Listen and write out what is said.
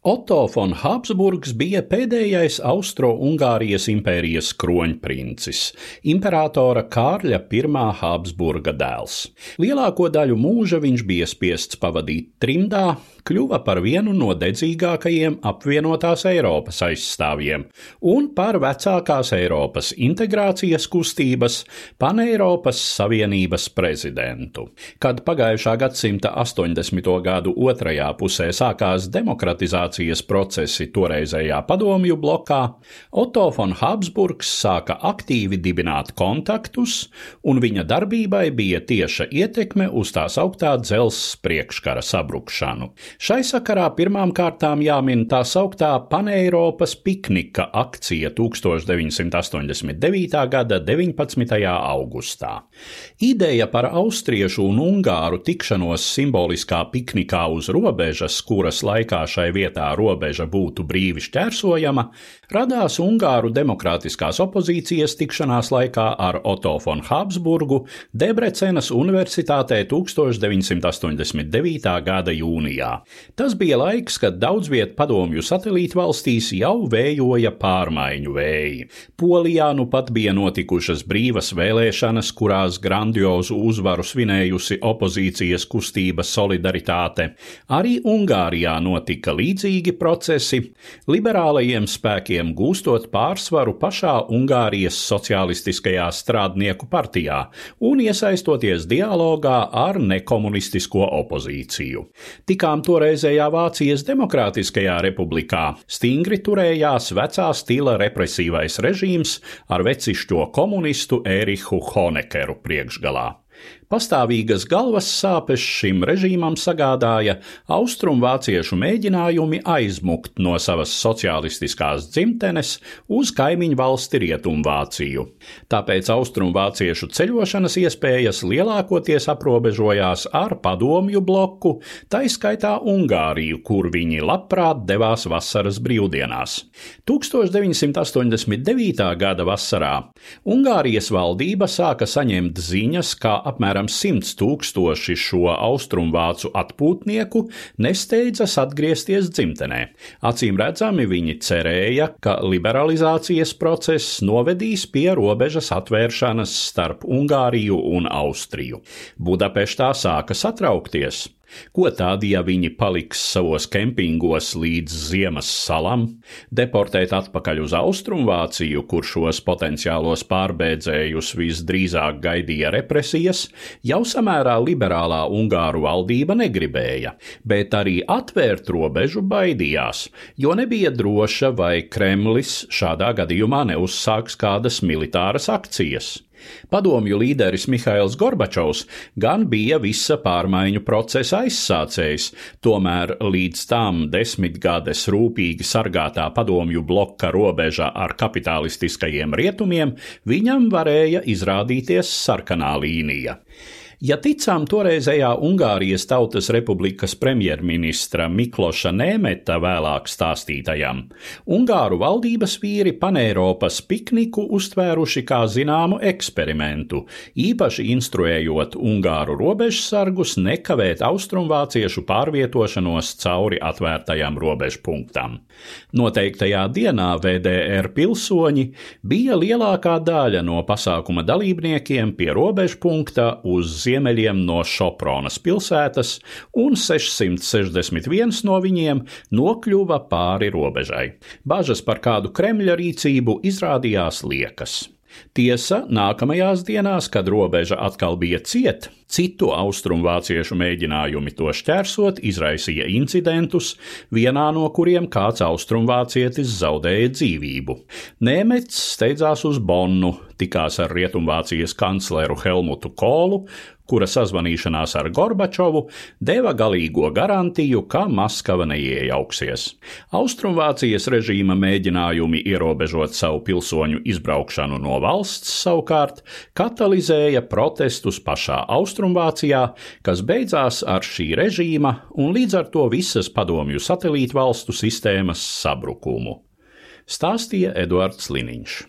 Otto von Habsburgs bija pēdējais Austro-Ungārijas impērijas kroņprincis, imperatora Kārļa I Habsburga dēls. Lielāko daļu mūža viņš bija spiests pavadīt trimdā, kļuva par vienu no dedzīgākajiem apvienotās Eiropas aizstāvjiem un par vecākās Eiropas integrācijas kustības Paneiropas Savienības prezidentu. Kad pagājušā gadsimta 80. gadu otrajā pusē sākās demokratizācija, integrācijas procesi toreizējā padomju blokā, Otto von Habsburgs sāka aktīvi dibināt kontaktus, un viņa darbībai bija tieša ietekme uz tās augtā dzelzs priekškara sabrukšanu. Šai sakarā pirmām kārtām jāmin tā sauktā Paneiropas piknika akcija 1989. gada 19. augustā. Ideja par austriešu un ungāru tikšanos simboliskā piknikā uz robežas, kuras laikā šai vietai tā robeža būtu brīvi šķērsojama, radās Ungāru demokrātiskās opozīcijas tikšanās laikā ar Otto von Habsburgu Debrecenas Universitātē 1989. gada jūnijā. Tas bija laiks, kad daudz viet padomju satelītu valstīs jau vējoja pārmaiņu vēji. Polijā nu pat bija notikušas brīvas vēlēšanas, kurās grandiozu uzvaru svinējusi opozīcijas kustība Solidaritāte. Arī Ungārijā notika līdzīgi procesi, liberālajiem spēkiem gūstot pārsvaru pašā Ungārijas Socialistiskajā strādnieku partijā un iesaistoties dialogā ar nekomunistisko opozīciju. Tikām toreizējā Vācijas Demokrātiskajā republikā stingri turējās vecā stila represīvais režīms ar vecišķo komunistu Ērihu Honekeru priekšgalā. Pastāvīgas galvas sāpes šim režīmam sagādāja austrumvāciešu mēģinājumi aizmukt no savas sociālistiskās dzimtenes uz kaimiņu valsti Rietumvāciju. Tāpēc austrumvāciešu ceļošanas iespējas lielākoties aprobežojās ar padomju bloku, taiskaitā Ungāriju, kur viņi labprāt devās vasaras brīvdienās. 1989. gada vasarā Ungārijas valdība sāka saņemt ziņas, ka apmēram apmēram 100 tūkstoši šo austrumvācu atpūtnieku nesteidzas atgriezties dzimtenē. Acīm redzami viņi cerēja, ka liberalizācijas process novedīs pie robežas atvēršanas starp Ungāriju un Austriju. Budapeštā sāka satraukties. Ko tādi, ja viņi paliks savos kempingos līdz ziemas salam, deportēt atpakaļ uz Austrumvāciju, kur šos potenciālos pārbēdzējus visdrīzāk gaidīja represijas, jau samērā liberālā Ungāru valdība negribēja, bet arī atvērt robežu baidījās, jo nebija droša, vai Kremlis šādā gadījumā neuzsāks kādas militāras akcijas. Padomju līderis Mihails Gorbačovs gan bija visa pārmaiņu procesa aizsācējs, tomēr līdz tam desmitgades rūpīgi sargātā padomju bloka robeža ar kapitalistiskajiem rietumiem viņam varēja izrādīties sarkanā līnija. Ja ticām toreizējā Ungārijas Tautas Republikas premjerministra Mikloša Nēmeta vēlāk stāstītajam, Ungāru valdības vīri Paneiropas pikniku uztvēruši kā zināmu eksperimentu, īpaši instruējot Ungāru robežsargus nekavēt austrumvāciešu pārvietošanos cauri atvērtajam robežpunktam. Noteiktajā dienā VDR pilsoņi bija lielākā daļa no pasākuma dalībniekiem pie robežpunkta uz ziemeļiem no Šopronas pilsētas, un 661 no viņiem nokļuva pāri robežai. Bažas par kādu Kremļa rīcību izrādījās liekas. Tiesa, nākamajās dienās, kad robeža atkal bija cieta, citu austrumvāciešu mēģinājumi to šķērsot izraisīja incidentus, vienā no kuriem kāds austrumvācietis zaudēja dzīvību. Nēmets steidzās uz Bonnu, tikās ar Rietumvācijas kancleru Helmutu Kolu, kura sazvanīšanās ar Gorbačovu deva galīgo garantiju, ka Maskava neiejauksies. Austrumvācijas režīma mēģinājumi ierobežot savu pilsoņu izbraukšanu no valsts savukārt katalizēja protestus pašā Austrumvācijā, kas beidzās ar šī režīma un līdz ar to visas padomju satelītvalstu sistēmas sabrukumu. Stāstīja Eduards Liniņš.